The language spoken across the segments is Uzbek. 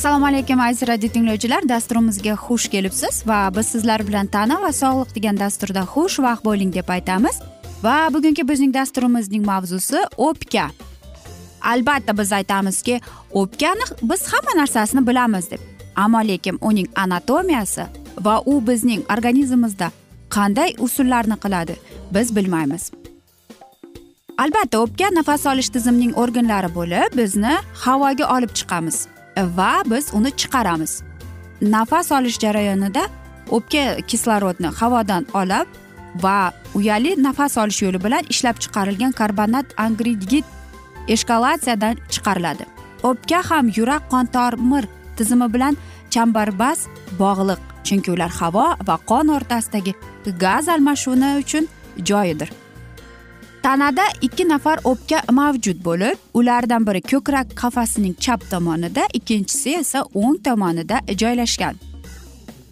assalomu alaykum aziz radio tinglovchilar. Dasturimizga xush kelibsiz va biz sizlar bilan tana va sog'liq degan dasturda xushvaqt bo'ling deb aytamiz. Va bugungi bizning dasturimizning mavzusi o'pka. Albatta biz aytamizki o'pkani biz hamma narsasini bilamiz deb. Ammo lekin uning anatomiyasi va u bizning organizmimizda qanday usullarni qiladi biz bilmaymiz. Albatta o'pka nafas olish tizimining organlari bo'lib bizni havoga olib chiqamiz. Va biz uni chiqaramiz. Nafas olish jarayonida o'pka kislorodni havodan olib va uyali nafas olish yo'li bilan ishlab chiqarilgan karbonat angridgid eshkalatsiyadan chiqariladi. O'pka ham yurak qon tomir tizimi bilan chambarbas bog'liq chunki ular havo va qon o'rtasidagi gaz almashuvi uchun joyidir. Tanada ikki nafar o'pka mavjud bo'lib ulardan biri ko'krak qafasining chap tomonida ikkinchisi esa o'ng tomonida joylashgan.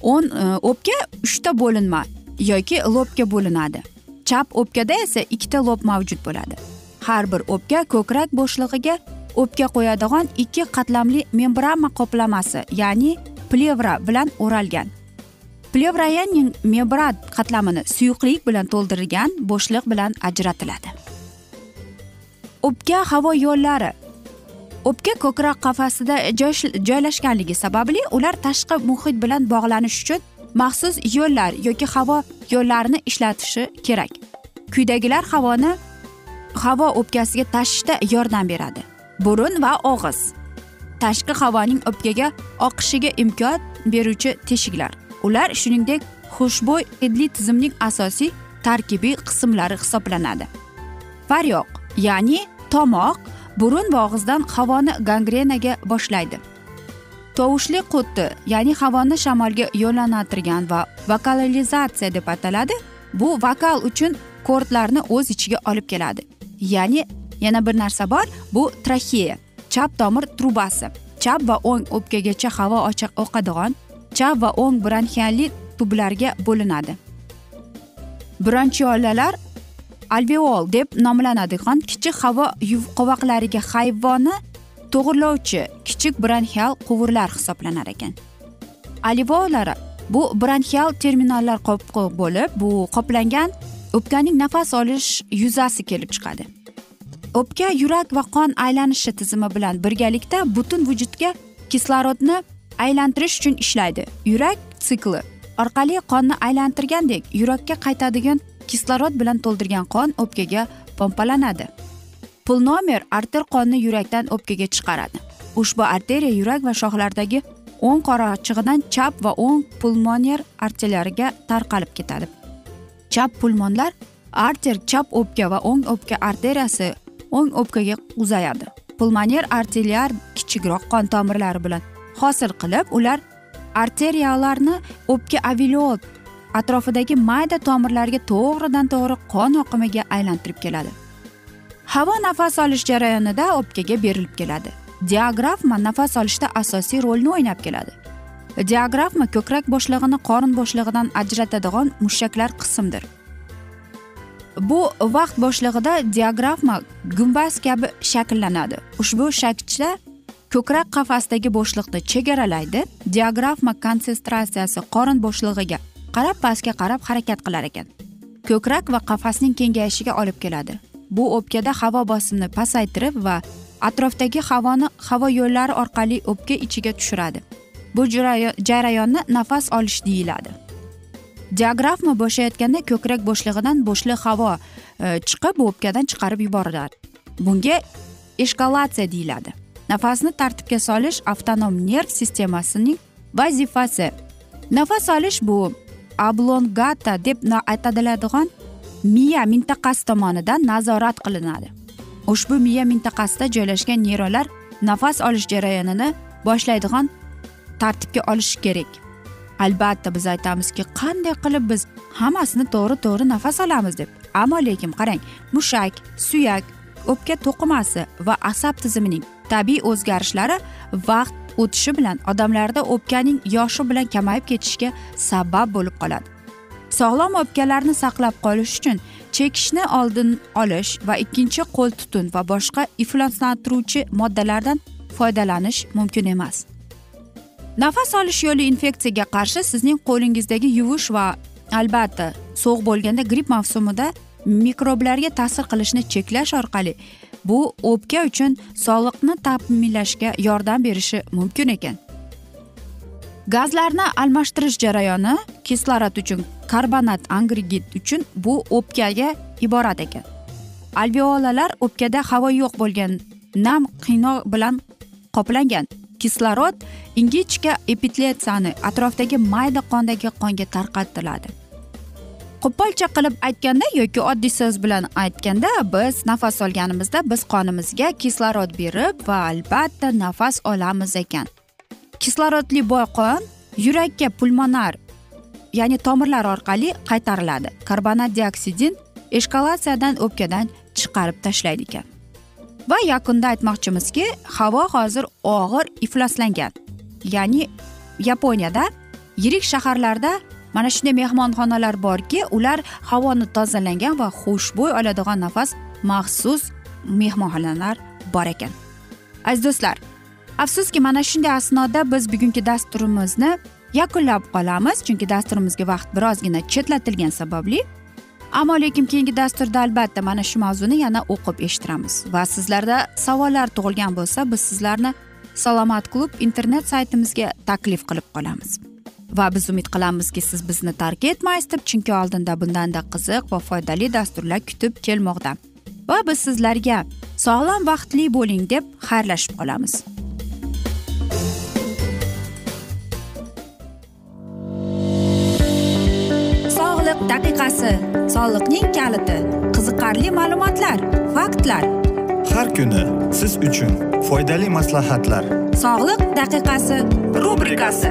O'n e, o'pka uchta bo'linma yoki lobga bo'linadi. Chap o'pkada esa ikkita lob mavjud bo'ladi. Har bir o'pka ko'krak bo'shlig'iga o'pka qo'yadigan ikki qatlamli membrana qoplamasi ya'ni plevra bilan o'ralgan. Plevrayaning membran qatlamini suyuqlik bilan to'ldirilgan bo'shliq bilan ajratiladi. O'pka havo yo'llari. O'pka ko'krak qafasida joylashganligi sababli ular tashqi muhit bilan bog'lanish uchun maxsus yo'llar yoki havo yo'llarini ishlatishi kerak. Quyidagilar havoni havo o'pkasiga tashishda yordam beradi. Burun va og'iz. Tashqi havoning o'pkaga oqishiga imkon beruvchi teshiklar. Ular shuningdek xushbo'y hidli tizimning asosiy tarkibiy qismlari hisoblanadi. Faryoq ya'ni tomoq burun va og'izdan havoni gangrenaga boshlaydi. Tovushli quti ya'ni havoni shamolga yo'llantirgan va vokalizatsiya deb ataladi. Bu vokal uchun kordlarni o'z ichiga olib keladi. Ya'ni yana bir narsa bor bu traxeya chap tomir trubasi. Chap va o'ng o'pkagacha havo ochiq oqadigan chap va o'ng bronxialli tublarga bo'linadi. Bronchiolalar alveol deb nomlanadigan kichik havo qovoqlariga hayvonni to'g'irlovchi kichik bronxial quvurlar hisoblanar ekan. Alveolari bu bronxial terminallar qopqi bo'lib bu qoplangan o'pkaning nafas olish yuzasi kelib chiqadi. O'pka yurak va qon aylanishi tizimi bilan birgalikda butun vujudga kislorodni aylantirish uchun ishlaydi. Yurak sikli orqali qonni aylantirgandek yurakka qaytadigan kislorod bilan to'ldirgan qon o'pkaga pompalanadi. Pulnomer arter qonni yurakdan o'pkaga chiqaradi. Ushbu arteriya yurak va shoxlardagi o'ng qorachig'idan chap va o'ng pulmoner arteriyalariga tarqalib ketadi. Chap pulmonlar arter chap o'pka va o'ng o'pka arteriyasi o'ng o'pkaga uzayadi. Pulmoner arteriyalar kichikroq qon tomirlari bilan hosil qilib ular arteriyalarni o'pka avileol atrofidagi mayda tomirlarga to'g'ridan to'g'ri qon oqimiga aylantirib keladi. Havo nafas olish jarayonida o'pkaga berilib keladi. Diagrafma nafas olishda asosiy rolni o'ynab keladi. Diagrafma ko'krak bo'shlig'ini qorin bo'shlig'idan ajratadigan mushaklar qismdir. Bu vaqt boshlig'ida diagrafma gumbaz kabi shakllanadi. Ushbu shakchda ko'krak qafasidagi bo'shliqni chegaralaydi. Diagrafma konsentratsiyasi qorin bo'shlig'iga qarab pastga qarab harakat qilar ekan. Ko'krak va qafasning kengayishiga olib keladi. Bu o'pkada havo bosimini pasaytirib va atrofdagi havoni havo yo'llari orqali o'pka ichiga tushiradi. Bu jarayonni nafas olish deyiladi. Diagrafma bo'shayotganda ko'krak bo'shlig'idan bo'shliq havo e, chiqib o'pkadan chiqarib yuboriladi. Bunga eshkalatsiya deyiladi. Nafasni tartibga solish avtonom nerv sistemasining vazifasi. Nafas olish bu ablongata deb aytiladigan miya mintaqasi tomonidan nazorat qilinadi. Ushbu miya mintaqasida joylashgan neyronlar nafas olish jarayonini boshlaydigan tartibga olishi kerak. Albatta biz aytamizki qanday qilib biz hammasini to'g'ri to'g'ri nafas olamiz deb. Ammo lekin qarang mushak suyak o'pka to'qimasi va asab tizimining tabiiy o'zgarishlari vaqt o'tishi bilan odamlarda o'pkaning yoshi bilan kamayib ketishiga sabab bo'lib qoladi. Sog'lom o'pkalarni saqlab qolish uchun chekishni oldin olish va ikkinchi qo'l tutun va boshqa ifloslantiruvchi moddalardan foydalanish mumkin emas. Nafas olish yo'li infeksiyaga qarshi sizning qo'lingizdagi yuvish va albatta sovuq bo'lganda gripp mavsumida mikroblarga ta'sir qilishni cheklash orqali bu o'pka uchun sog'liqni ta'minlashga yordam berishi mumkin ekan. Gazlarni almashtirish jarayoni kislorod uchun karbonat angridid uchun bu o'pkaga iborat ekan. Alveolalar o'pkada havo yo'q bo'lgan nam qiyno bilan qoplangan. Kislorod ingichka epitetsiyani atrofdagi mayda qondagi qonga tarqatiladi. Qo'polcha qilib aytganda yoki oddiy so'z bilan aytganda biz nafas olganimizda biz qonimizga kislorod berib va albatta nafas olamiz ekan. Kislorodli boy qon yurakka pulmonar ya'ni tomirlar orqali qaytariladi. Karbonat dioksidin eshkalatsiyadan o'pkadan chiqarib tashlaydi ekan. Va yakunda aytmoqchimizki havo hozir og'ir ifloslangan ya'ni yaponiyada yirik shaharlarda mana shunday mehmonxonalar borki ular havoni tozalangan va xushbo'y oladigan nafas maxsus mehmonxonalar bor ekan. Aziz do'stlar afsuski mana shunday asnoda biz bugungi dasturimizni yakunlab qolamiz chunki dasturimizga vaqt birozgina chetlatilgani sababli. Ammo lekin keyingi dasturda albatta mana shu mavzuni yana o'qib eshittiramiz va sizlarda savollar tug'ilgan bo'lsa biz sizlarni salomat klub internet saytimizga taklif qilib qolamiz. Va biz umid qilamizki siz bizni tark etmaysiz deb chunki oldinda bundanda qiziq va foydali dasturlar kutib kelmoqda. Va biz sizlarga sog'lom vaqtli bo'ling deb xayrlashib qolamiz. Sog'liq daqiqasi soliqning kaliti qiziqarli ma'lumotlar faktlar. Har kuni siz uchun foydali maslahatlar. Sog'liq daqiqasi rubrikasi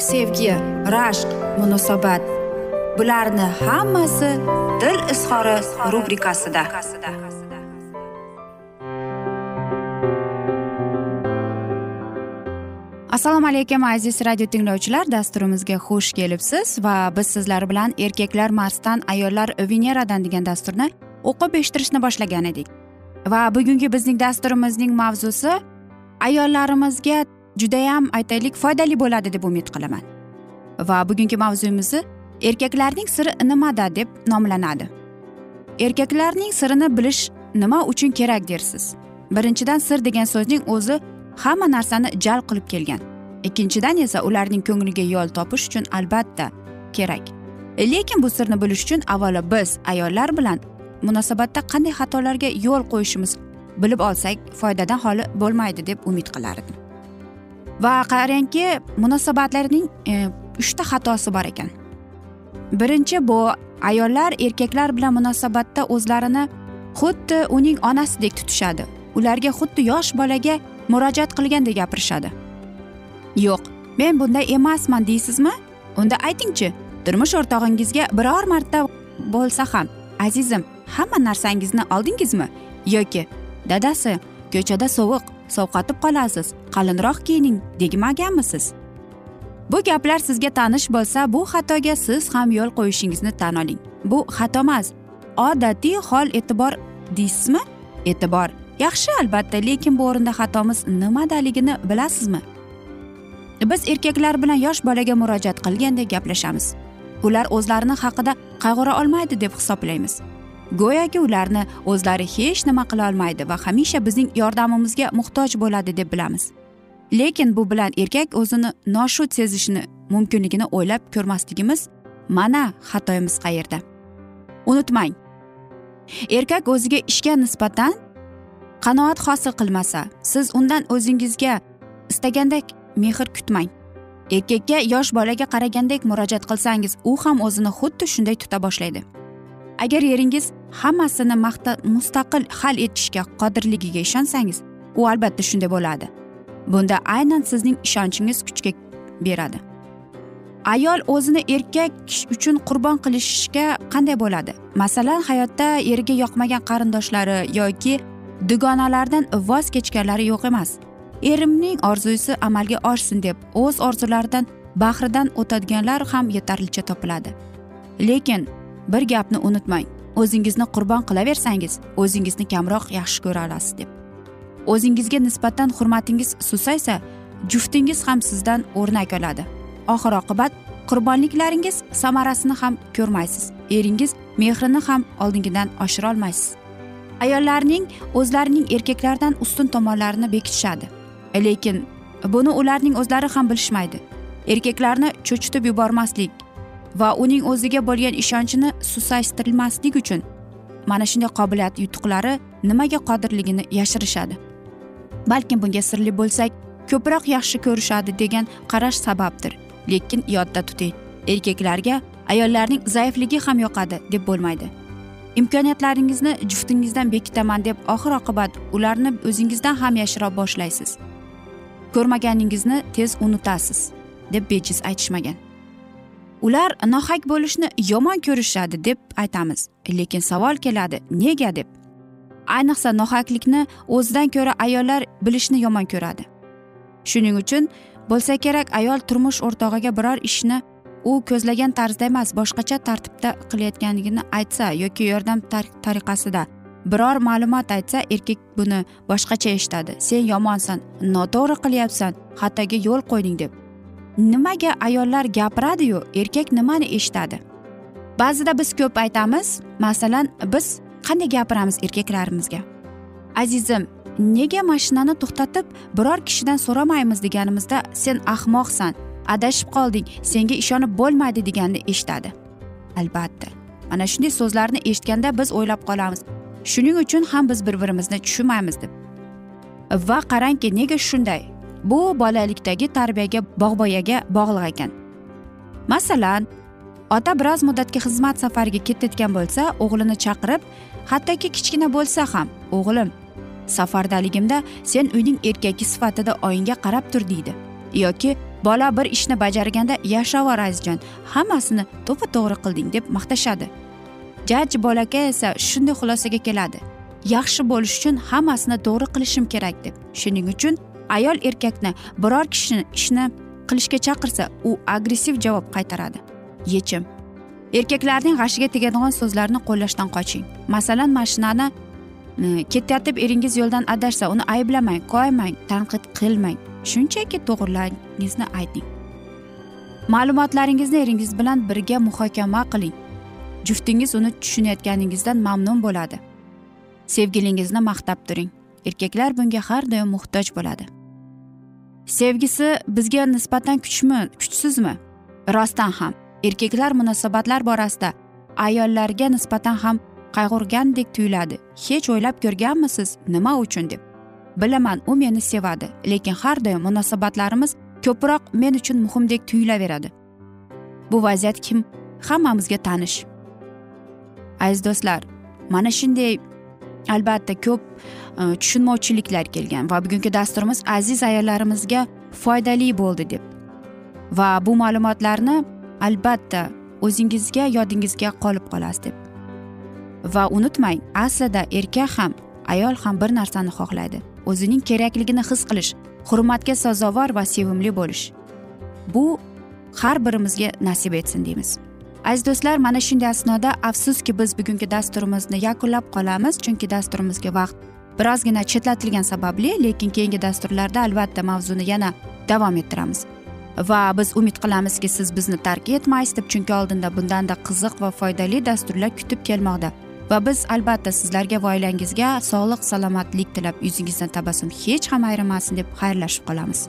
sevgi rashq munosabat. Bularni hammasi dil izhori rubrikasida. Assalomu alaykum aziz radio tinglovchilar. Dasturimizga xush kelibsiz va biz sizlar bilan erkaklar marsdan ayollar veneradan degan dasturni o'qib eshittirishni boshlagan edik. Va bugungi bizning dasturimizning mavzusi ayollarimizga judayam aytaylik foydali bo'ladi deb umid qilaman. Va bugungi mavzuyimizni erkaklarning siri nimada deb nomlanadi. Erkaklarning sirini bilish nima uchun kerak dersiz? Birinchidan sir degan so'zning o'zi hamma narsani jalb qilib kelgan. Ikkinchidan esa ularning ko'ngliga yo'l topish uchun albatta kerak. Lekin bu sirni bilish uchun avvalo biz ayollar bilan munosabatda qanday xatolarga yo'l qo'yishimiz bilib olsak foydadan xoli bo'lmaydi deb umid qilardim. Va qarangki munosabatlarning e, uchta xatosi bor ekan. Birinchi bu ayollar erkaklar bilan munosabatda o'zlarini xuddi uning onasidek tutishadi. Ularga xuddi yosh bolaga murojaat qilgandek gapirishadi. Yo'q men bunday emasman deysizmi? Unda aytingchi turmush o'rtog'ingizga biror marta bo'lsa ham azizim hamma narsangizni oldingizmi? Yoki dadasi ko'chada sovuq sovqotib qolasiz. Qalinroq kiyining degmaganmisiz bu gaplar sizga tanish bo'lsa bu xatoga siz ham yo'l qo'yishingizni tan oling. Bu xato emas. Odatiy hol e'tibor deysizmi? E'tibor. Yaxshi albatta lekin bu o'rinda xatomiz nimadaligini bilasizmi? Biz erkaklar bilan yosh bolaga murojaat qilganda gaplashamiz. Ular o'zlarini haqida qayg'ura olmaydi deb hisoblaymiz. Go'yoki ularni o'zlari hech nima qila olmaydi va hamisha bizning yordamimizga muhtoj bo'ladi deb bilamiz. Lekin bu bilan erkak o'zini noshud sezishini mumkinligini o'ylab ko'rmasligimiz mana xatoyimiz qayerda. Unutmang erkak o'ziga ishga nisbatan qanoat hosil qilmasa siz undan o'zingizga istagandek mehr kutmang. Erkakka yosh bolaga qaragandek murojaat qilsangiz u ham o'zini xuddi shunday tuta boshlaydi. Agar eringiz hammasini maqta mustaqil hal etishga qodirligiga ishonsangiz u albatta shunday bo'ladi. Bunda aynan sizning ishonchingiz kuchga beradi. Ayol o'zini erkak uchun qurbon qilishga qanday bo'ladi? Masalan hayotda eriga yoqmagan qarindoshlari yoki dugonalardan voz kechganlari yo'q emas. Erimning orzusi amalga oshsin deb o'z orzularidan bahridan o'tadiganlar ham yetarlicha topiladi. Lekin bir gapni unutmang. O'zingizni qurbon qilaversangiz o'zingizni kamroq yaxshi ko'ra olasiz deb. O'zingizga nisbatan hurmatingiz susaysa juftingiz ham sizdan o'rnak oladi. Oxir oqibat qurbonliklaringiz samarasini ham ko'rmaysiz. Eringiz mehrini ham oldingidan oshira olmaysiz. Ayollarning o'zlarining erkaklardan ustun tomonlarini bekitishadi. Lekin buni ularning o'zlari ham bilishmaydi. Erkaklarni cho'chitib yubormaslik va uning o'ziga bo'lgan ishonchini susaytirmaslik uchun mana shunday qobiliyat yutuqlari nimaga qodirligini yashirishadi. Balkim bunga sirli bo'lsak ko'proq yaxshi ko'rishadi degan qarash sababdir. Lekin yodda tuting erkaklarga ayollarning zaifligi ham yoqadi deb bo'lmaydi. Imkoniyatlaringizni juftingizdan bekitaman deb oxir oqibat ularni o'zingizdan ham yashira boshlaysiz. Ko'rmaganingizni tez unutasiz deb bejiz aytishmagan. Ular nohaq bo'lishni yomon ko'rishadi deb aytamiz. Lekin savol keladi nega deb? Ayniqsa nohaqlikni o'zidan ko'ra ayollar bilishni yomon ko'radi. Shuning uchun bo'lsa kerak ayol turmush o'rtog'iga biror ishni u ko'zlagan tarzda emas boshqacha tartibda qilayotganligini aytsa yoki yordam tariqasida biror ma'lumot aytsa erkak buni boshqacha eshitadi. Sen yomonsan noto'g'ri qilyapsan xatoga yo'l qo'yding deb. Nimaga ayollar gapiradiyu erkak nimani eshitadi? Ba'zida biz ko'p aytamiz masalan biz qanday gapiramiz erkaklarimizga? Azizim nega mashinani to'xtatib biror kishidan so'ramaymiz deganimizda sen ahmoqsan adashib qolding senga ishonib bo'lmaydi deganni eshitadi. Albatta. Mana shunday so'zlarni eshitganda biz o'ylab qolamiz. Shuning uchun ham biz bir birimizni tushunmaymiz deb. Va qarangki nega shunday? Bu bolalikdagi tarbiyaga bog'boyaga bog'liq ekan. Masalan ota biroz muddatga xizmat safariga ketayotgan bo'lsa o'g'lini chaqirib hattoki kichkina bo'lsa ham o'g'lim safardaligimda sen uyning erkagi sifatida oyingga qarab tur deydi. Yoki bola bir ishni bajarganda yashavor azizjon hammasini to'ppa to'g'ri qilding deb maqtashadi. Jajji bolakay esa shunday xulosaga keladi. Yaxshi bo'lish uchun hammasini to'g'ri qilishim kerak deb. Shuning uchun ayol erkakni biror kishi ishni qilishga chaqirsa u agressiv javob qaytaradi. Yechim. Erkaklarning g'ashiga tegadigan so'zlarni qo'llashdan qoching. Masalan mashinani e, ketayotib eringiz yo'ldan adashsa uni ayblamang koymang tanqid qilmang. Shunchaki to'g'rilaringizni ayting. Ma'lumotlaringizni eringiz bilan birga muhokama qiling. Juftingiz uni tushunayotganingizdan mamnun bo'ladi. Sevgilingizni maqtab turing. Erkaklar bunga har doim muhtoj bo'ladi. Sevgisi bizga nisbatan kuchmi kuchsizmi? Rostdan ham. Erkaklar munosabatlar borasida ayollarga nisbatan ham qayg'urgandek tuyuladi. Hech o'ylab ko'rganmisiz nima uchun deb. Bilaman u meni sevadi lekin har doim munosabatlarimiz ko'proq men uchun muhimdek tuyulaveradi. Bu vaziyat kim? Hammamizga tanish. Aziz do'stlar mana shunday albatta ko'p Э, tushunmovchiliklar kelgan va bugungi dasturimiz aziz ayollarimizga foydali bo'ldi deb. Va bu ma'lumotlarni albatta o'zingizga yodingizga qolib qolasiz deb. Va unutmang aslida erkak ham ayol ham bir narsani xohlaydi. O'zining kerakligini his qilish hurmatga sazovor va sevimli bo'lish. Bu har birimizga nasib etsin deymiz. Aziz do'stlar mana shunday asnoda afsuski biz bugungi dasturimizni yakunlab qolamiz chunki dasturimizga vaqt birozgina chetlatilgani sababli lekin keyingi dasturlarda albatta mavzuni yana davom ettiramiz. Va biz umid qilamizki siz bizni tark etmaysiz deb chunki oldinda bundanda qiziq va foydali dasturlar kutib kelmoqda. Va biz albatta sizlarga va oilangizga sog'lik salomatlik tilab yuzingizdan tabassum hech ham ayrimasin deb xayrlashib qolamiz.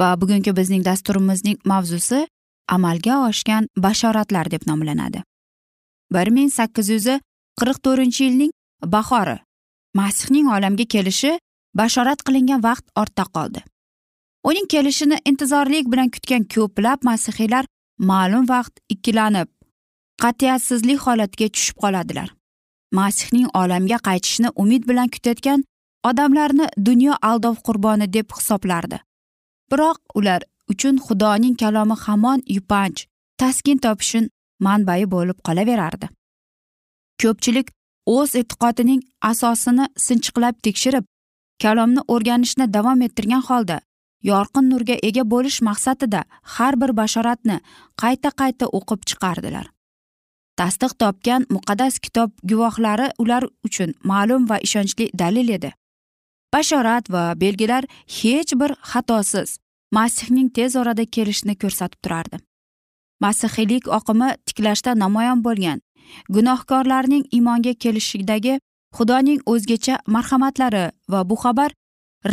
Va bugungi bizning dasturimizning mavzusi amalga oshgan bashoratlar deb nomlanadi. bir ming sakkiz yuz qirq to'rtinchi yilning bahori masihning olamga kelishi bashorat qilingan vaqt ortda qoldi. Uning kelishini intizorlik bilan kutgan ko'plab masihiylar ma'lum vaqt ikkilanib qat'iyatsizlik holatiga tushib qoladilar. Masihning olamga qaytishini umid bilan kutayotgan odamlarni dunyo aldov qurboni deb hisoblardi. Biroq ular uchun xudoning kalomi hamon yupanch taskin topishin manbai bo'lib qolaverardi. Ko'pchilik o'z e'tiqodining asosini sinchiqlab tekshirib kalomni o'rganishni davom ettirgan holda yorqin nurga ega bo'lish maqsadida har bir bashoratni qayta qayta o'qib chiqardilar. Tasdiq topgan muqaddas kitob guvohlari ular uchun ma'lum va ishonchli dalil edi. Bashorat va belgilar hech bir xatosiz masihning tez orada kelishini ko'rsatib turardi. Masihiylik oqimi tiklashda namoyon bo'lgan. Gunohkorlarning iymonga kelishidagi xudoning o'zgacha marhamatlari va bu xabar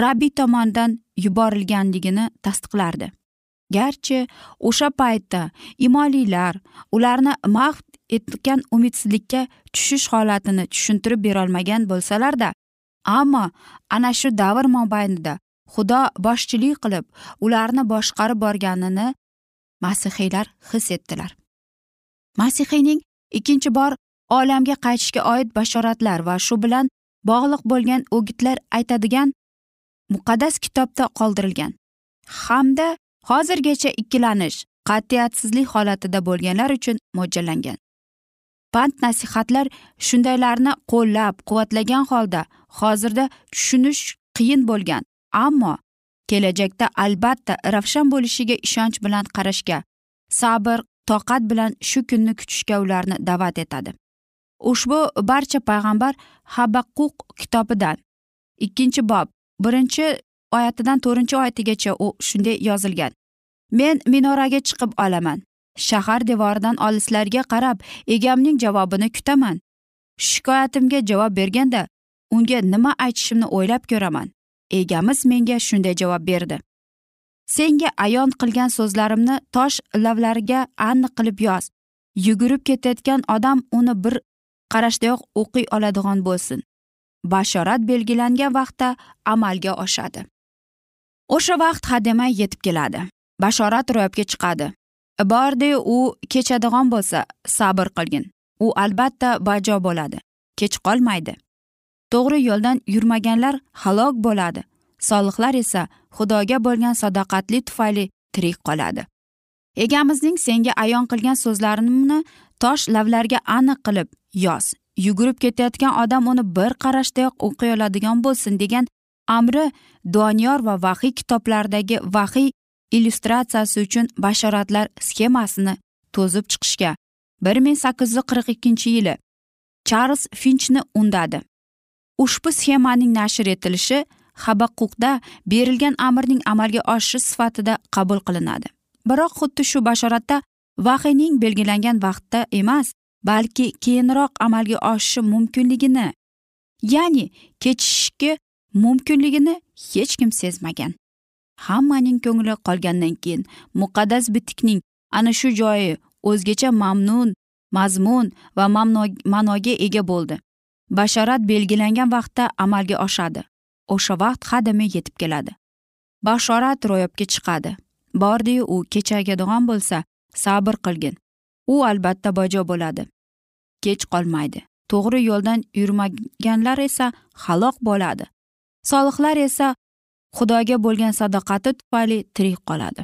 rabbiy tomonidan yuborilganligini tasdiqlardi. Garchi o'sha paytda imonlilar ularni mahv etgan umidsizlikka tushish holatini tushuntirib berolmagan bo'lsalarda ammo ana shu davr mobaynida xudo boshchilik qilib ularni boshqarib borganini masihiylar his etdilar. Masihiyning ikkinchi bor olamga qaytishga oid bashoratlar va shu bilan bog'liq bo'lgan o'gitlar aytadigan muqaddas kitobda qoldirilgan. Hamda hozirgacha ikkilanish qat'iyatsizlik holatida bo'lganlar uchun mo'ljallangan. Pand nasihatlar shundaylarni qo'llab quvvatlagan holda hozirda tushunish qiyin bo'lgan. Ammo kelajakda albatta ravshan bo'lishiga ishonch bilan qarashga sabr toqat bilan shu kunni kutishga ularni da'vat etadi. Ushbu barcha payg'ambar habaquq kitobidan ikkinchi bob birinchi oyatidan to'rtinchi oyatigacha u shunday yozilgan. Men minoraga chiqib olaman. Shahar devoridan olislarga qarab egamning javobini kutaman. Shikoyatimga javob berganda unga nima aytishimni o'ylab ko'raman. Egamiz menga shunday javob berdi. Senga ayon qilgan so'zlarimni tosh lavlariga aniq qilib yoz. Yugurib ketayotgan odam uni bir qarashdayoq o'qiy oladigan bo'lsin. Bashorat belgilangan vaqtda amalga oshadi. O'sha vaqt hademay yetib keladi. Bashorat ro'yobga chiqadi. Bordi u kechadigan bo'lsa sabr qilgin. U albatta bajo bo'ladi. Kech qolmaydi. To'g'ri yo'ldan yurmaganlar halok bo'ladi. Solihlar esa xudoga bo'lgan sadoqatli tufayli tirik qoladi. Egamizning senga ayon qilgan so'zlarini tosh lavlarga aniq qilib yoz yugurib ketayotgan odam uni bir qarashdayoq o'qiy oladigan bo'lsin degan amri doniyor va vahiy kitoblaridagi vahiy illyustratsiyasi uchun bashoratlar sxemasini to'zib chiqishga bir ming sakkiz yuz qirq ikkinchi yili charlz finchni undadi. Ushbu sxemaning nashr etilishi habaquqda berilgan amrning amalga oshishi sifatida qabul qilinadi. Biroq xuddi shu bashoratda vahiyning belgilangan vaqtda emas balki keyinroq amalga oshishi mumkinligini ya'ni kechishki mumkinligini hech kim sezmagan. Hammaning ko'ngli qolgandan keyin muqaddas bitikning ana shu joyi o'zgacha mamnun mazmun va ma'noga ega bo'ldi. Bashorat belgilangan vaqtda amalga oshadi. O'sha vaqt hademay yetib keladi. Bashorat ro'yobga chiqadi. Bordiyu u kechagadigan bo'lsa sabr qilgin. U albatta bajo bo'ladi. Kech qolmaydi. To'g'ri yo'ldan yurmaganlar esa halok bo'ladi. Solihlar esa xudoga bo'lgan sadoqati tufayli tirik qoladi.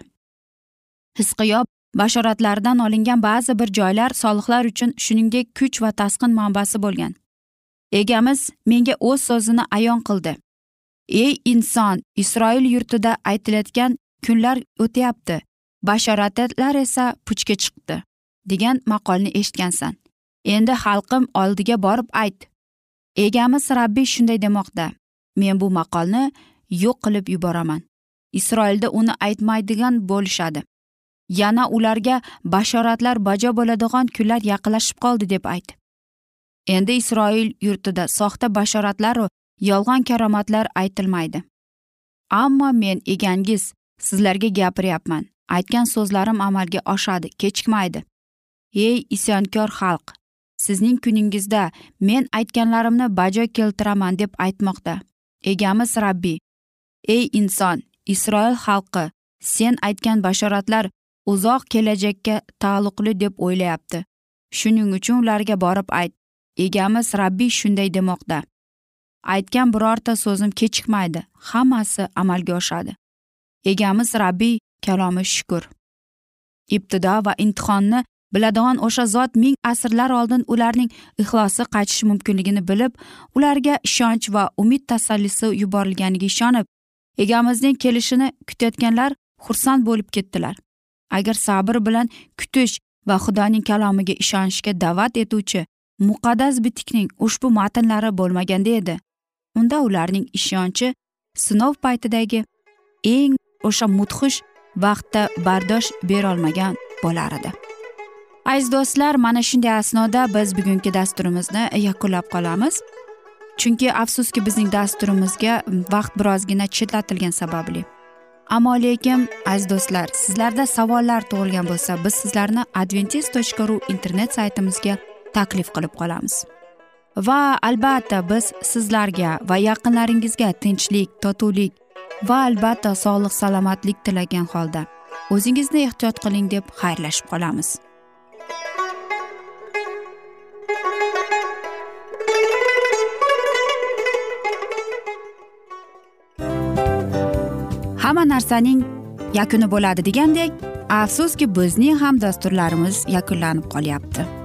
Hisqiyob bashoratlardan olingan ba'zi bir joylar solihlar uchun shuningdek kuch va tasqin manbasi bo'lgan. Egamiz menga o'z so'zini ayon qildi. Ey inson isroil yurtida aytilayotgan kunlar o'tyapti. Bashoratlar esa puchga chiqdi degan maqolni eshitgansan. Endi xalqim oldiga borib ayt. Egamiz rabbiy shunday demoqda. Men bu maqolni yo'q qilib yuboraman. Isroilda uni aytmaydigan bo'lishadi. Yana ularga bashoratlar bajo bo'ladigan kunlar yaqinlashib qoldi deb ayt. Endi isroil yurtida soxta bashoratlaru yolg'on karomatlar aytilmaydi. Ammo men egangiz sizlarga gapiryapman. Aytgan so'zlarim amalga oshadi kechikmaydi. Ey isyonkor xalq sizning kuningizda men aytganlarimni bajo keltiraman deb aytmoqda. Egamiz rabbiy ey inson isroil xalqi sen aytgan bashoratlar uzoq kelajakka taalluqli deb o'ylayapti. Shuning uchun ularga borib ayt egamiz rabbiy shunday demoqda. Aytgan birorta so'zim kechikmaydi hammasi amalga oshadi. Egamiz rabbiy kalomi shukur ibtido va imtihonni biladigan o'sha zot ming asrlar oldin ularning ixlosi qaytishi mumkinligini bilib ularga ishonch va umid tasallisi yuborilganiga ishonib egamizning kelishini kutayotganlar xursand bo'lib ketdilar. Agar sabr bilan kutish va xudoning kalomiga ishonishga da'vat etuvchi muqaddas bitikning ushbu matnlari bo'lmaganda edi. Unda ularning ishonchi sinov paytidagi eng o'sha mudhish vaqtda bardosh berolmagan bo'lar edi. Aziz do'stlar mana shunday asnoda biz bugungi dasturimizni yakunlab qolamiz. Chunki afsuski bizning dasturimizga vaqt birozgina chetlatilgani sababli. Ammo lekin aziz do'stlar sizlarda savollar tug'ilgan bo'lsa biz sizlarni adventis tochka ru internet saytimizga taklif qilib qolamiz. Va albatta biz sizlarga va yaqinlaringizga tinchlik totuvlik va albatta sog'lik salomatlik tilagan holda o'zingizni ehtiyot qiling deb xayrlashib qolamiz. Hamma narsaning yakuni bo'ladi degandek afsuski bizning ham dasturlarimiz yakunlanib qolyapti.